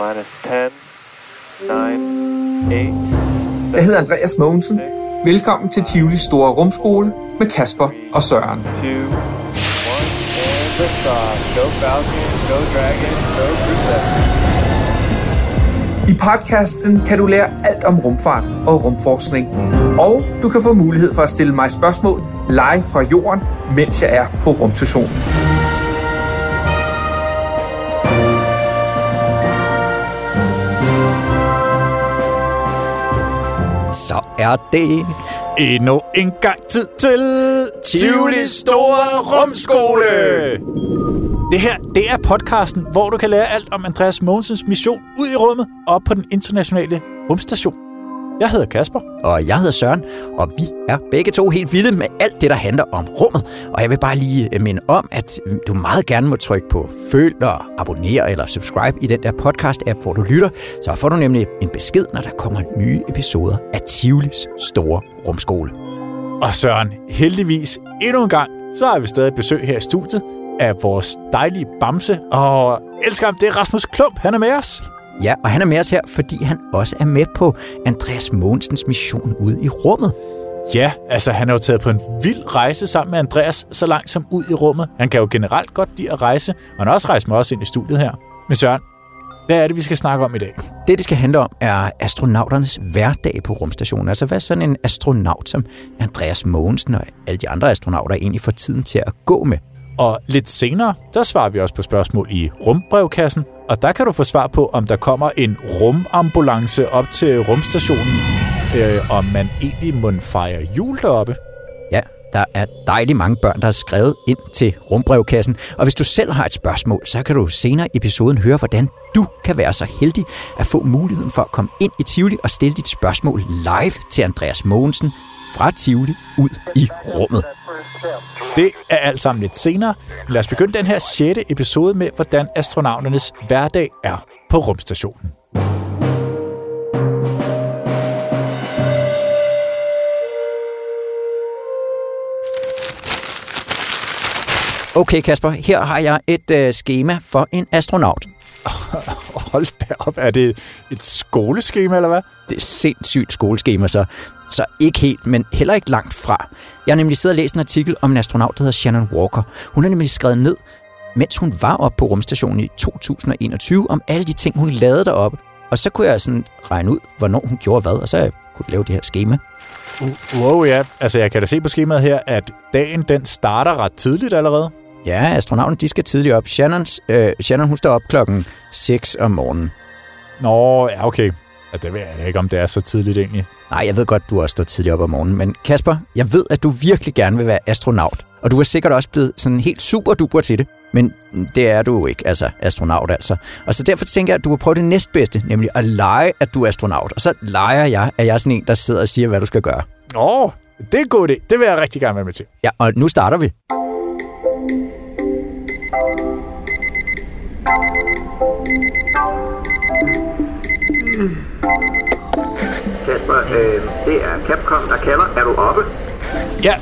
minus 10, 9, 8, Jeg hedder Andreas Mogensen. Velkommen til Tivoli Store Rumskole med Kasper og Søren. 2, 1, and lift off. Go Falcon, go Dragon, go Crew I podcasten kan du lære alt om rumfart og rumforskning. Og du kan få mulighed for at stille mig spørgsmål live fra jorden, mens jeg er på rumstationen. Så er det Endnu en gang tid til Tivoli Store Rumskole! Det her, det er podcasten, hvor du kan lære alt om Andreas Mogensens mission ud i rummet og på den internationale rumstation. Jeg hedder Kasper. Og jeg hedder Søren, og vi er begge to helt vilde med alt det, der handler om rummet. Og jeg vil bare lige øh, minde om, at du meget gerne må trykke på følg og abonnere eller subscribe i den der podcast-app, hvor du lytter. Så får du nemlig en besked, når der kommer nye episoder af Tivolis Store Rumskole. Og Søren, heldigvis endnu en gang, så har vi stadig besøg her i studiet af vores dejlige Bamse. Og elsker ham, det er Rasmus Klump, han er med os. Ja, og han er med os her, fordi han også er med på Andreas Mogensens mission ude i rummet. Ja, altså han er jo taget på en vild rejse sammen med Andreas, så langt som ud i rummet. Han kan jo generelt godt lide at rejse, og han har også rejst med os ind i studiet her. Men Søren, hvad er det, vi skal snakke om i dag? Det, det skal handle om, er astronauternes hverdag på rumstationen. Altså, hvad sådan en astronaut som Andreas Mogensen og alle de andre astronauter egentlig får tiden til at gå med. Og lidt senere, der svarer vi også på spørgsmål i rumbrevkassen, og der kan du få svar på, om der kommer en rumambulance op til rumstationen, øh, om man egentlig må fejre jul deroppe. Ja, der er dejligt mange børn, der har skrevet ind til rumbrevkassen. Og hvis du selv har et spørgsmål, så kan du senere i episoden høre, hvordan du kan være så heldig at få muligheden for at komme ind i Tivoli og stille dit spørgsmål live til Andreas Mogensen fra Tivoli ud i rummet. Det er alt sammen lidt senere. Men lad os begynde den her 6. episode med, hvordan astronauternes hverdag er på rumstationen. Okay, Kasper, her har jeg et øh, schema for en astronaut. Hold da op, er det et skoleskema eller hvad? Det er sindssygt skoleskema, så, så ikke helt, men heller ikke langt fra. Jeg har nemlig siddet og læst en artikel om en astronaut, der hedder Shannon Walker. Hun har nemlig skrevet ned, mens hun var oppe på rumstationen i 2021, om alle de ting, hun lavede deroppe. Og så kunne jeg sådan regne ud, hvornår hun gjorde hvad, og så kunne jeg lave det her schema. Wow, ja. Altså, jeg kan da se på skemaet her, at dagen den starter ret tidligt allerede. Ja, astronauten, de skal tidligt op. Shannons, øh, Shannon, hun står op klokken 6 om morgenen. Nå, ja, okay. Ja, det ved jeg da ikke, om det er så tidligt egentlig. Nej, jeg ved godt, du også står tidligt op om morgenen, men Kasper, jeg ved, at du virkelig gerne vil være astronaut. Og du er sikkert også blevet sådan helt super duper til det. Men det er du jo ikke, altså astronaut altså. Og så derfor tænker jeg, at du vil prøve det næstbedste, nemlig at lege, at du er astronaut. Og så leger jeg, at jeg er sådan en, der sidder og siger, hvad du skal gøre. Nå, det er en god idé. Det vil jeg rigtig gerne være med til. Ja, og nu starter vi. Kasper, øh, det er Capcom, der kalder. Er du oppe? Ja,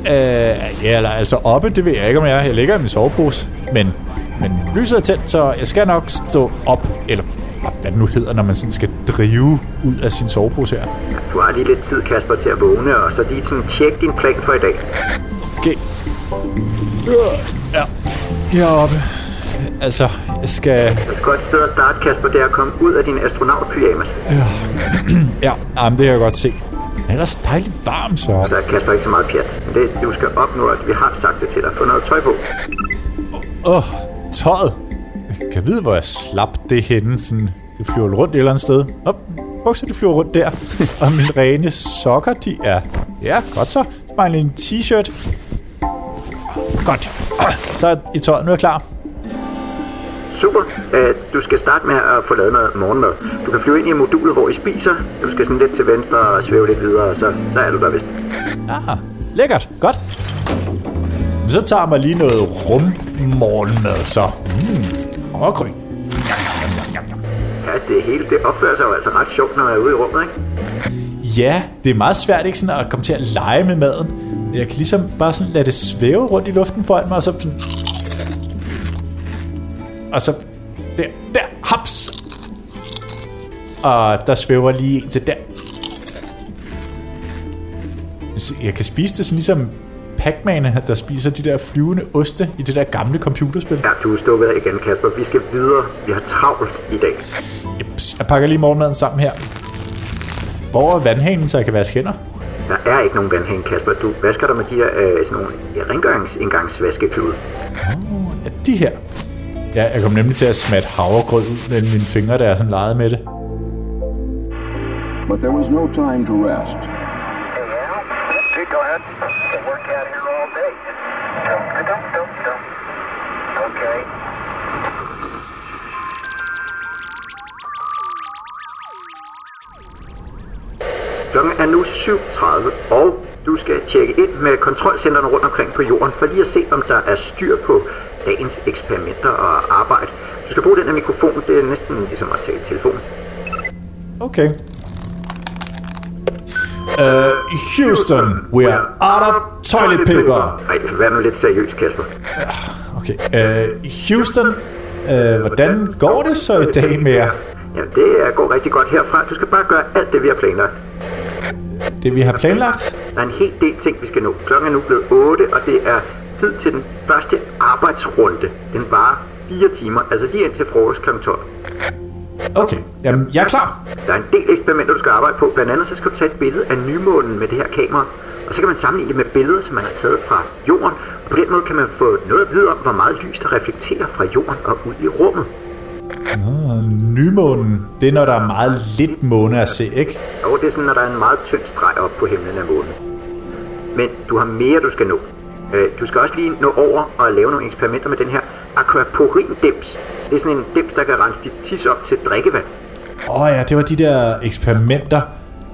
øh, ja eller, altså oppe, det ved jeg ikke, om jeg er. Jeg ligger i min sovepose, men, men lyset er tændt, så jeg skal nok stå op, eller hvad det nu hedder, når man sådan skal drive ud af sin sovepose her. Du har lige lidt tid, Kasper, til at vågne, og så lige sådan tjek din plan for i dag. Okay. Ja, jeg er oppe. Altså, skal... Et godt sted at starte, Kasper, det er at komme ud af din astronautpyjamas. Ja, jamen, det kan jeg godt se. Men ellers dejligt varm, så. Der er Kasper ikke så meget pjat. Men det, du skal opnå, at vi har sagt det til dig. Få noget tøj på. Åh, oh, tøjet. Jeg kan vide, hvor jeg slap det henne. Sådan, det flyver rundt et eller andet sted. Op, bukser, de flyver rundt der. Og mine rene sokker, de er... Ja, godt så. Så mangler en t-shirt. Godt. Så er I tøjet. Nu er jeg klar. Super. Øh, du skal starte med at få lavet noget morgenmad. Du kan flyve ind i modulet, hvor I spiser. Du skal sådan lidt til venstre og svæve lidt videre, og så der er du der vist. Ah, lækkert. Godt. Så tager mig lige noget rummorgenmad, så. Mm, havregryn. Ja, det hele det opfører sig jo altså ret sjovt, når man er ude i rummet, ikke? Ja, det er meget svært ikke sådan at komme til at lege med maden. Jeg kan ligesom bare sådan lade det svæve rundt i luften foran mig, og så sådan... Og så... Der, der, haps! og der svæver lige en til der. Jeg kan spise det sådan ligesom Pac-Man, der spiser de der flyvende oste i det der gamle computerspil. Ja, du er stukket af igen, Kasper. Vi skal videre. Vi har travlt i dag. Jeps, jeg pakker lige morgenmaden sammen her. Hvor er vandhanen, så jeg kan vaske hænder? Der er ikke nogen vandhæng, Kasper. Du vasker dig med de her øh, sådan nogle rengøringsindgangsvaskeklude. Ja, de her. Ja, jeg kom nemlig til at smatte havregrød ud mellem mine fingre, da jeg sådan legede med det. But there was no time to rest. Klokken er nu 7.30, og du skal tjekke ind med kontrolcentrene rundt omkring på jorden, for lige at se, om der er styr på dagens eksperimenter og arbejde. Du skal bruge den her mikrofon, det er næsten ligesom at tale i telefon. Okay. Uh, Houston, we are out of toilet paper. Ej, vær nu lidt seriøs, Kasper. Okay. Uh, Houston, uh, hvordan går det så i dag med jer? Ja, det går rigtig godt herfra. Du skal bare gøre alt det, vi har planlagt. Det vi har planlagt? Der er en hel del ting, vi skal nå. Klokken er nu blevet 8, og det er tid til den første arbejdsrunde. Den varer 4 timer, altså lige indtil frokost kl. 12. Okay, jamen jeg er klar. Der er en del eksperimenter, du skal arbejde på. Blandt andet så skal du tage et billede af nymånen med det her kamera. Og så kan man sammenligne det med billeder, som man har taget fra jorden. Og på den måde kan man få noget at vide om, hvor meget lys der reflekterer fra jorden og ud i rummet. Nymånen, det er når der er meget lidt måne at se, ikke? Og det er sådan, når der er en meget tynd streg op på himlen af månen. Men du har mere, du skal nå. Øh, Du skal også lige nå over og lave nogle eksperimenter med den her aquaporin-dims. Det er sådan en dims, der kan rense dit tis op til drikkevand. Åh oh, ja, det var de der eksperimenter.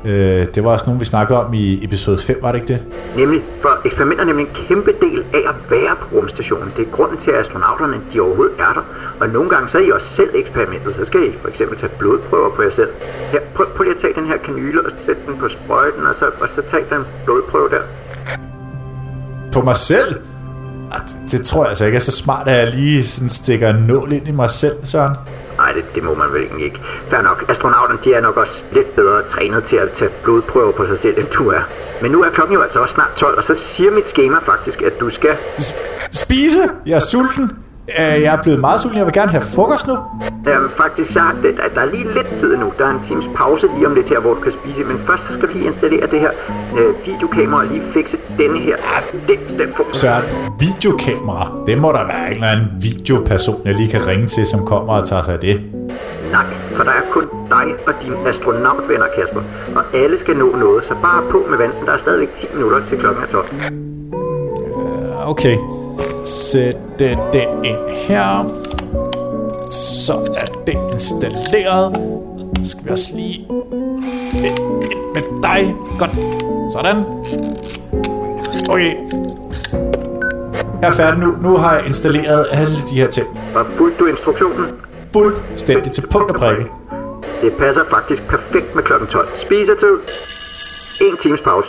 Øh, det var også nogle, vi snakkede om i episode 5, var det ikke det? Nemlig, for eksperimenter er nemlig en kæmpe del af at være på rumstationen. Det er grunden til, at astronauterne de overhovedet er der. Og nogle gange så er I også selv eksperimentet. Så skal I for eksempel tage blodprøver på jer selv. Her, prøv, prøv lige at tage den her kanyle og sætte den på sprøjten, og så, og så tag den blodprøve der. På mig selv? Det, det tror jeg altså ikke er så smart, at jeg lige sådan stikker en nål ind i mig selv, Søren. Nej, det, det må man vel ikke. Fair nok. Astronauterne de er nok også lidt bedre trænet til at tage blodprøver på sig selv, end du er. Men nu er klokken jo altså også snart 12, og så siger mit schema faktisk, at du skal... S- spise? Jeg er sulten. Øh, Jeg er blevet meget sulten. Jeg vil gerne have frokost nu. Øhm, faktisk, så er det, der, der er lige lidt tid nu. Der er en times pause lige om lidt her, hvor du kan spise. Men først så skal vi lige installere det her øh, videokamera og lige fikse denne her. Det, den får Søren, videokamera. Det må der være en eller anden videoperson, jeg lige kan ringe til, som kommer og tager sig af det. Nej, for der er kun dig og dine astronautvenner, Kasper. Og alle skal nå noget, så bare på med vandet. Der er stadigvæk 10 minutter til klokken er 12. Okay. Sæt den ind her. Så er det installeret. Så skal vi også lige ind med dig. Godt. Sådan. Okay. Jeg er færdig nu. Nu har jeg installeret alle de her ting. Og fulgte du instruktionen? Fuldstændig til punkt og prikke. Det passer faktisk perfekt med klokken 12. Spisetid. En times pause.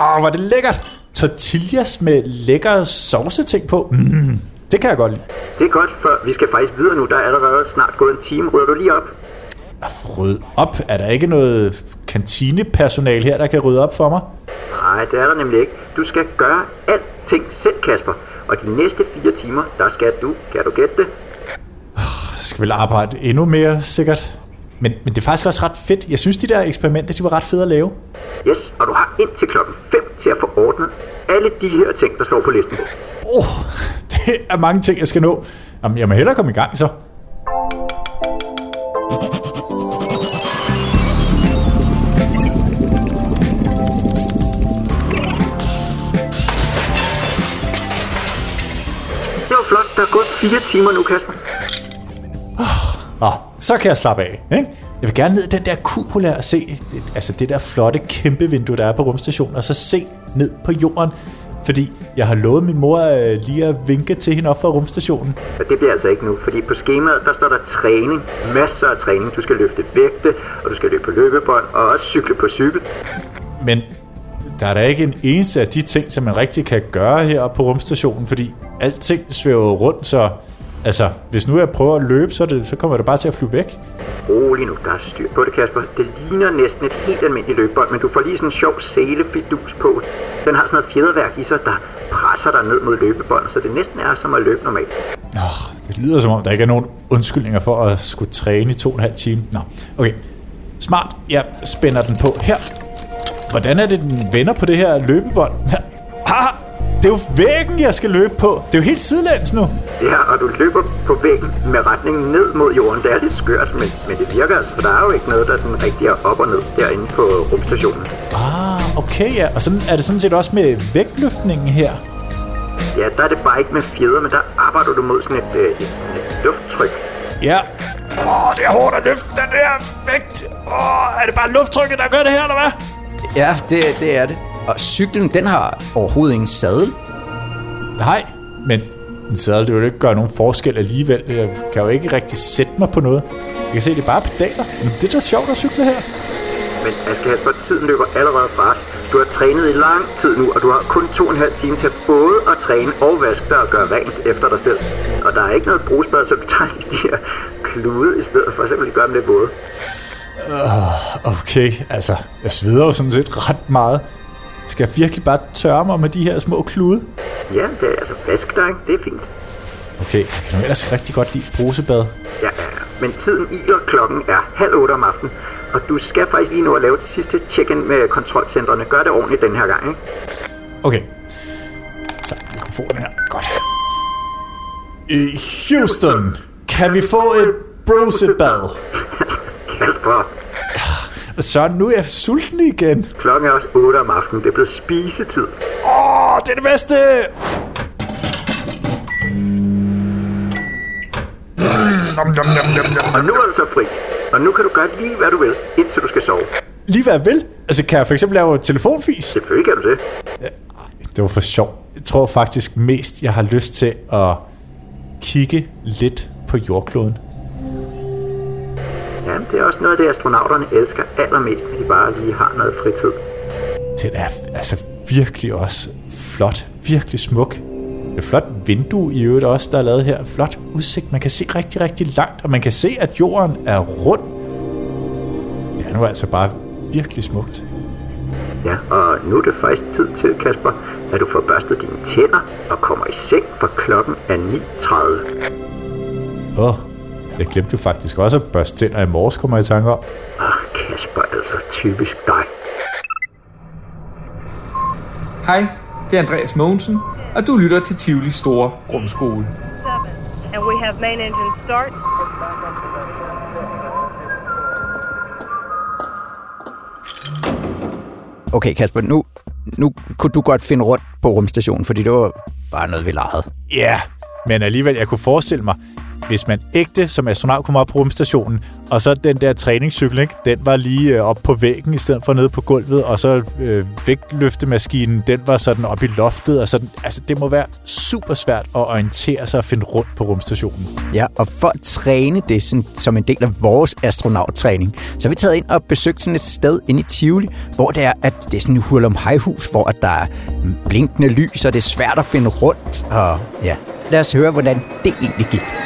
Åh, hvor er det lækkert. Tortillas med lækker sovseting på. Mm, det kan jeg godt lide. Det er godt, for vi skal faktisk videre nu. Der er allerede snart gået en time. Rydder du lige op? Rød op. Er der ikke noget kantinepersonal her, der kan rydde op for mig? Nej, det er der nemlig ikke. Du skal gøre alting selv, Kasper. Og de næste fire timer, der skal du, kan du gætte det, Jeg skal vel arbejde endnu mere, sikkert. Men, men det er faktisk også ret fedt. Jeg synes, de der eksperimenter, de var ret fede at lave. Yes, og du har indtil klokken 5 til at få ordnet alle de her ting, der står på listen. Åh, oh, det er mange ting, jeg skal nå. Jamen, jeg må hellere komme i gang, så. Det var flot. Der er gået fire timer nu, Kasper. Nå, så kan jeg slappe af. Ikke? Jeg vil gerne ned i den der kupola og se altså det der flotte kæmpe vindue, der er på rumstationen, og så se ned på jorden. Fordi jeg har lovet min mor øh, lige at vinke til hende op fra rumstationen. Og det bliver altså ikke nu, fordi på skemaet, der står der træning. Masser af træning. Du skal løfte vægte, og du skal løbe på løbebånd, og også cykle på cykel. Men der er da ikke en eneste af de ting, som man rigtig kan gøre her på rumstationen, fordi alting svæver rundt, så altså, hvis nu jeg prøver at løbe, så, det, så kommer det bare til at flyve væk. Rolig nu, der er styr på det, Kasper. Det ligner næsten et helt almindeligt løbebånd, men du får lige sådan en sjov selefidus på. Den har sådan noget fjederværk i sig, der presser dig ned mod løbebåndet, så det næsten er som at løbe normalt. Oh, det lyder som om, der ikke er nogen undskyldninger for at skulle træne i to og en halv time. Nå, okay. Smart. Jeg spænder den på her. Hvordan er det, den vender på det her løbebånd? Det er jo væggen, jeg skal løbe på. Det er jo helt sidelæns nu. Ja, og du løber på væggen med retningen ned mod jorden. Det er lidt skørt, men, men det virker altså, for der er jo ikke noget, der sådan rigtig er op og ned derinde på rumstationen. Ah, okay, ja. Og sådan er det sådan set også med vægtløftningen her. Ja, der er det bare ikke med fjeder, men der arbejder du mod sådan et, øh, et, et lufttryk. Ja. Åh, det er hårdt at løfte den her vægt. Åh, er det bare lufttrykket, der gør det her, eller hvad? Ja, det, det er det. Og cyklen, den har overhovedet ingen sadel. Nej, men en sadel, det vil jo ikke gøre nogen forskel alligevel. Jeg kan jo ikke rigtig sætte mig på noget. Jeg kan se, det er bare pedaler. Men det er da sjovt at cykle her. Men Hasper, tiden løber allerede os. Du har trænet i lang tid nu, og du har kun to og en halv time til både at træne og vaske dig og gøre rent efter dig selv. Og der er ikke noget brugsbad, så du tager lige de her klude i stedet for, så vi gøre dem lidt både. Okay, altså, jeg sveder jo sådan set ret meget. Skal jeg virkelig bare tørre mig med de her små klude? Ja, det er altså ikke? det er fint. Okay, jeg kan nu ellers rigtig godt lide brusebad. Ja, men tiden i og klokken er halv otte om aftenen, og du skal faktisk lige nå at lave det sidste check-in med kontrolcentrene. Gør det ordentligt den her gang, ikke? Okay. Så mikrofonen her. Godt. I Houston, kan vi få et brusebad? Kasper, Så nu er jeg sulten igen. klokken er også 8 om aftenen. Det blevet spisetid. Åh, det er det bedste! Og nu er du så fri. Og nu kan du gøre lige, hvad du vil, indtil du skal sove. Lige hvad jeg vil. Altså, kan jeg for eksempel lave telefonfis? Selvfølgelig kan du det. Det var for sjov. Jeg tror faktisk mest, jeg har lyst til at kigge lidt på jordkloden. Ja, det er også noget af det, astronauterne elsker allermest, når de bare lige har noget fritid. Den er altså virkelig også flot. Virkelig smuk. Det et flot vindue i øvrigt også, der er lavet her. Flot udsigt. Man kan se rigtig, rigtig langt, og man kan se, at jorden er rund. Det er nu altså bare virkelig smukt. Ja, og nu er det faktisk tid til, Kasper, at du får børstet dine tænder og kommer i seng, for klokken er 9.30. Åh, jeg glemte jo faktisk også at børste tænder i morges, kommer jeg i tanke om. Ah, Kasper, altså typisk dig. Hej, det er Andreas Mogensen, og du lytter til Tivoli Store Rumskole. And we have main engine start. Okay, Kasper, nu, nu kunne du godt finde rundt på rumstationen, fordi det var bare noget, vi legede. Ja, yeah, men alligevel, jeg kunne forestille mig, hvis man ægte som astronaut kom op på rumstationen, og så den der træningscykel, ikke, den var lige øh, op på væggen i stedet for nede på gulvet, og så øh, vægtløftemaskinen, den var sådan op i loftet, og sådan, altså det må være super svært at orientere sig og finde rundt på rumstationen. Ja, og for at træne det sådan, som en del af vores astronauttræning, så har vi taget ind og besøgt sådan et sted inde i Tivoli, hvor det er, at det er sådan et hurlum hus, hvor at der er blinkende lys, og det er svært at finde rundt. Og ja, lad os høre, hvordan det egentlig gik.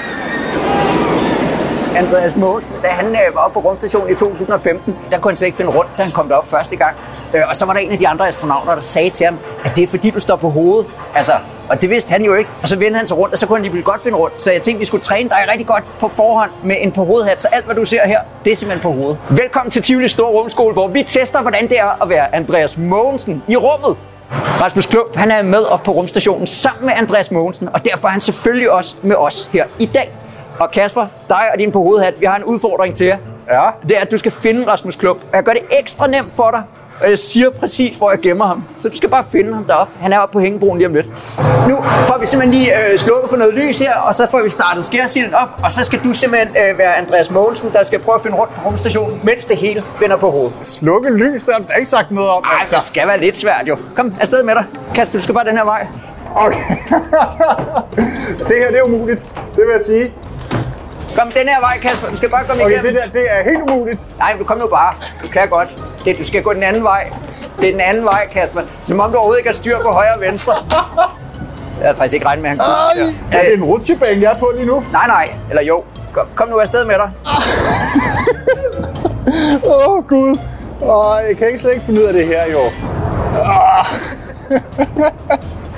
Andreas Mogensen, da han øh, var oppe på rumstationen i 2015, der kunne han slet ikke finde rundt, da han kom derop første gang. Øh, og så var der en af de andre astronauter, der sagde til ham, at det er fordi, du står på hovedet. Altså, og det vidste han jo ikke. Og så vendte han sig rundt, og så kunne han lige pludselig godt finde rundt. Så jeg tænkte, vi skulle træne dig rigtig godt på forhånd med en på hovedhat. Så alt, hvad du ser her, det er simpelthen på hovedet. Velkommen til Tivoli Store Rumskole, hvor vi tester, hvordan det er at være Andreas Mogensen i rummet. Rasmus Klump, han er med op på rumstationen sammen med Andreas Mogensen, og derfor er han selvfølgelig også med os her i dag. Og Kasper, dig og din på hovedhat, vi har en udfordring til jer. Ja. Det er, at du skal finde Rasmus Klump. Og jeg gør det ekstra nemt for dig, og jeg siger præcis, hvor jeg gemmer ham. Så du skal bare finde ham deroppe. Han er oppe på hængebroen lige om lidt. Nu får vi simpelthen lige øh, slukket for noget lys her, og så får vi startet skærsilden op. Og så skal du simpelthen øh, være Andreas Mogensen, der skal prøve at finde rundt på rumstationen, mens det hele vender på hovedet. Slukke lys, der er ikke sagt noget om. Ej, det skal være lidt svært jo. Kom, afsted med dig. Kasper, du skal bare den her vej. Okay. det her, det er umuligt. Det vil jeg sige. Kom den her vej, Kasper. Du skal bare komme Okay, igennem. det der, det er helt umuligt. Nej, men kom nu bare. Du kan godt. Det, du skal gå den anden vej. Det er den anden vej, Kasper. Som om du overhovedet ikke har styr på højre og venstre. Jeg havde faktisk ikke regnet med, at han kunne. Ej, er det en rutsjebane, jeg er på lige nu? Nej, nej. Eller jo. Kom, kom nu afsted med dig. Åh, oh, Gud. Åh, jeg kan ikke slet ikke finde ud af det her, jo.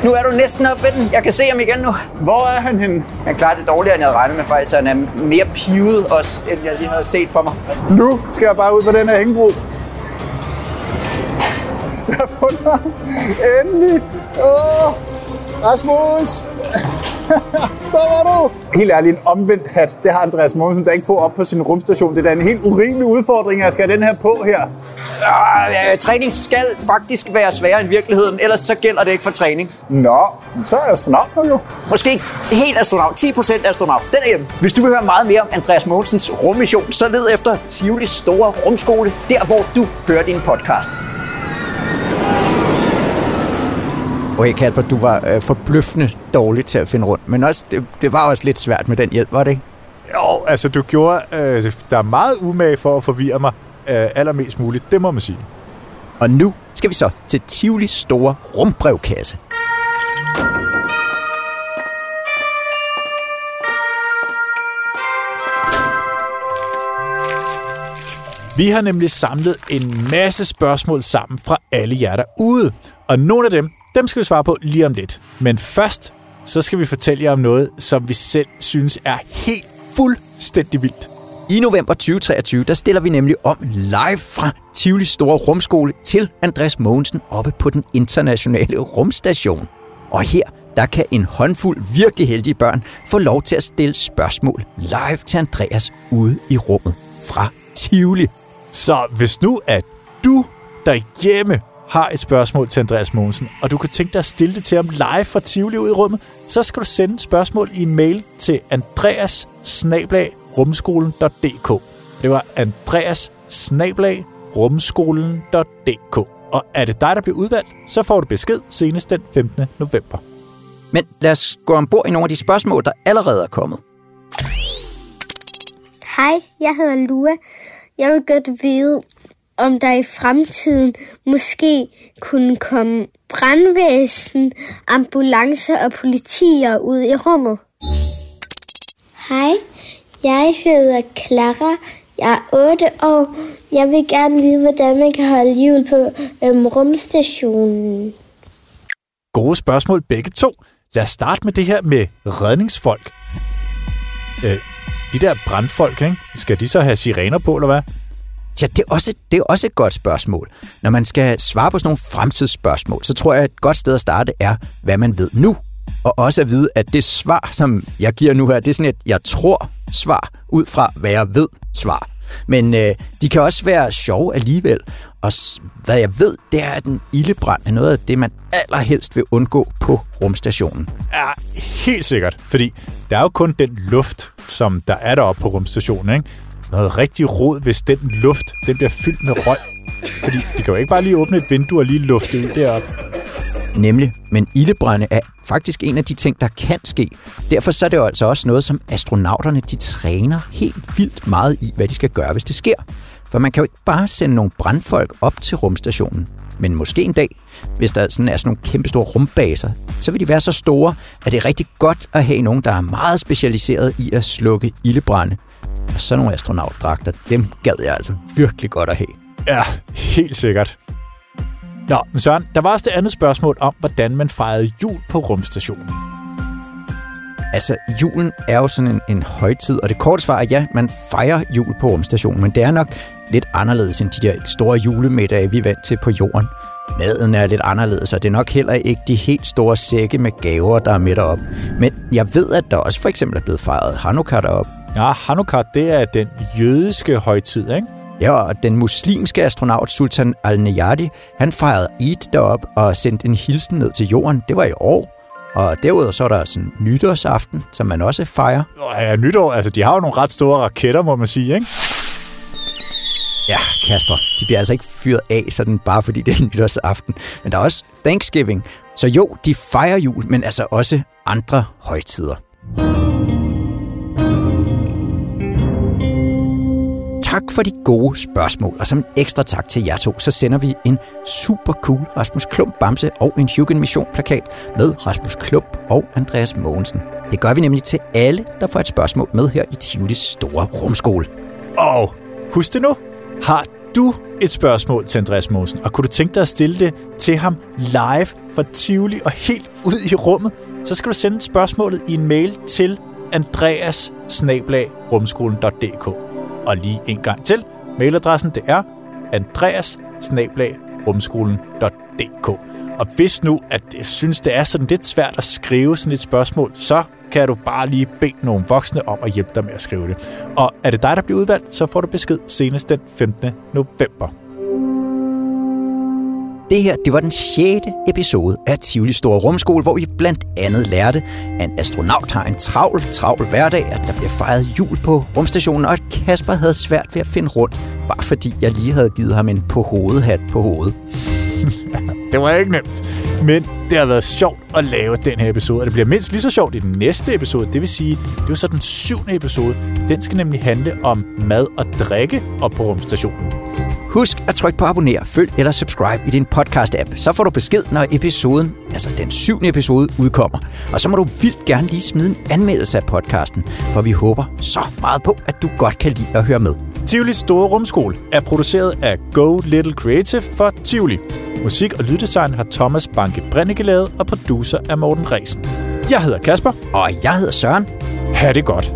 Nu er du næsten oppe ved den. Jeg kan se ham igen nu. Hvor er han henne? Han klarer det dårligere, end jeg havde regnet med faktisk. Han er mere pivet også, end jeg lige havde set for mig. Nu skal jeg bare ud på den her hængebro. Jeg har fundet ham. Endelig. Åh, Rasmus. Der var du. Helt ærligt, en omvendt hat, det har Andreas Mogensen da ikke på op på sin rumstation. Det er da en helt urimelig udfordring, at jeg skal have den her på her. Øh, træning skal faktisk være sværere end virkeligheden, ellers så gælder det ikke for træning. Nå, så er jeg astronaut jo. Måske ikke helt astronaut, 10% astronaut. Den er hjemme. Hvis du vil høre meget mere om Andreas Mogensens rummission, så led efter Tivolis store rumskole, der hvor du hører din podcast. Okay, Kasper, du var øh, forbløffende dårlig til at finde rundt, men også, det, det var også lidt svært med den hjælp, var det ikke? Jo, altså du gjorde øh, der er meget umage for at forvirre mig øh, allermest muligt, det må man sige. Og nu skal vi så til Tivolis store rumbrevkasse. Vi har nemlig samlet en masse spørgsmål sammen fra alle jer derude. Og nogle af dem, dem skal vi svare på lige om lidt. Men først, så skal vi fortælle jer om noget, som vi selv synes er helt fuldstændig vildt. I november 2023, der stiller vi nemlig om live fra Tivolis store rumskole til Andreas Mogensen oppe på den internationale rumstation. Og her, der kan en håndfuld virkelig heldige børn få lov til at stille spørgsmål live til Andreas ude i rummet fra Tivoli. Så hvis nu at du derhjemme har et spørgsmål til Andreas Mogensen, og du kan tænke dig at stille det til ham live fra Tivoli ud i rummet, så skal du sende et spørgsmål i en mail til andreas rumskolen.dk. Det var andreas rumskolen.dk. Og er det dig, der bliver udvalgt, så får du besked senest den 15. november. Men lad os gå ombord i nogle af de spørgsmål, der allerede er kommet. Hej, jeg hedder Lua. Jeg vil godt vide, om der i fremtiden måske kunne komme brandvæsen, ambulancer og politier ud i rummet. Hej, jeg hedder Clara. Jeg er 8 år. Jeg vil gerne vide, hvordan man kan holde jul på øhm, rumstationen. Gode spørgsmål begge to. Lad os starte med det her med redningsfolk. Øh, de der brandfolk, ikke? skal de så have sirener på, eller hvad? Ja, det er, også, det er også et godt spørgsmål. Når man skal svare på sådan nogle fremtidsspørgsmål, så tror jeg, at et godt sted at starte er, hvad man ved nu. Og også at vide, at det svar, som jeg giver nu her, det er sådan et, jeg tror svar, ud fra hvad jeg ved svar. Men øh, de kan også være sjove alligevel. Og hvad jeg ved, det er, at en ildebrand er noget af det, man allerhelst vil undgå på rumstationen. Ja, helt sikkert. Fordi der er jo kun den luft, som der er deroppe på rumstationen, ikke? Noget rigtig rod, hvis den luft, den bliver fyldt med røg. Fordi de kan jo ikke bare lige åbne et vindue og lige lufte ud deroppe. Nemlig, men ildebrænde er faktisk en af de ting, der kan ske. Derfor så er det jo altså også noget, som astronauterne de træner helt vildt meget i, hvad de skal gøre, hvis det sker. For man kan jo ikke bare sende nogle brandfolk op til rumstationen. Men måske en dag, hvis der sådan er sådan nogle kæmpe store rumbaser, så vil de være så store, at det er rigtig godt at have nogen, der er meget specialiseret i at slukke ildebrænde. Og sådan nogle astronautdragter, dem gad jeg altså virkelig godt at have. Ja, helt sikkert. Nå, men Søren, der var også det andet spørgsmål om, hvordan man fejrede jul på rumstationen. Altså, julen er jo sådan en, en højtid, og det korte svar er ja, man fejrer jul på rumstationen, men det er nok lidt anderledes end de der store julemiddage, vi er vant til på jorden. Maden er lidt anderledes, og det er nok heller ikke de helt store sække med gaver, der er med derop. Men jeg ved, at der også for eksempel er blevet fejret Hanukkah derop. Ja, Hanukkah, det er den jødiske højtid, ikke? Ja, og den muslimske astronaut Sultan al-Neyadi, han fejrede Eid derop og sendte en hilsen ned til jorden. Det var i år. Og derudover så er der sådan nytårsaften, som man også fejrer. Ja, nytår, altså de har jo nogle ret store raketter, må man sige, ikke? Ja, Kasper, de bliver altså ikke fyret af, sådan bare fordi det er nytårsaften. Men der er også Thanksgiving. Så jo, de fejrer jul, men altså også andre højtider. Tak for de gode spørgsmål, og som en ekstra tak til jer to, så sender vi en super cool Rasmus Klump Bamse og en Hugen Mission plakat med Rasmus Klump og Andreas Mogensen. Det gør vi nemlig til alle, der får et spørgsmål med her i Tivolis store rumskole. Og husk det nu, har du et spørgsmål til Andreas Mogensen, og kunne du tænke dig at stille det til ham live fra Tivoli og helt ud i rummet, så skal du sende spørgsmålet i en mail til andreas og lige en gang til, mailadressen det er andreas Og hvis nu, at jeg synes, det er sådan lidt svært at skrive sådan et spørgsmål, så kan du bare lige bede nogle voksne om at hjælpe dig med at skrive det. Og er det dig, der bliver udvalgt, så får du besked senest den 15. november. Det her, det var den 6. episode af Tivoli Store Rumskole, hvor vi blandt andet lærte, at en astronaut har en travl, travl hverdag, at der bliver fejret jul på rumstationen, og at Kasper havde svært ved at finde rundt, bare fordi jeg lige havde givet ham en på hovedhat på hovedet. det var ikke nemt. Men det har været sjovt at lave den her episode, og det bliver mindst lige så sjovt i den næste episode. Det vil sige, det er jo så den syvende episode. Den skal nemlig handle om mad og drikke op på rumstationen. Husk at trykke på abonner, følg eller subscribe i din podcast-app. Så får du besked, når episoden, altså den syvende episode, udkommer. Og så må du vildt gerne lige smide en anmeldelse af podcasten, for vi håber så meget på, at du godt kan lide at høre med. Tivolis Store Rumskole er produceret af Go Little Creative for Tivoli. Musik og lyddesign har Thomas Banke Brenneke lavet, og producer er Morten Resen. Jeg hedder Kasper. Og jeg hedder Søren. Ha' det godt.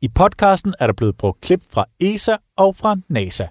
I podcasten er der blevet brugt klip fra ESA og fra NASA.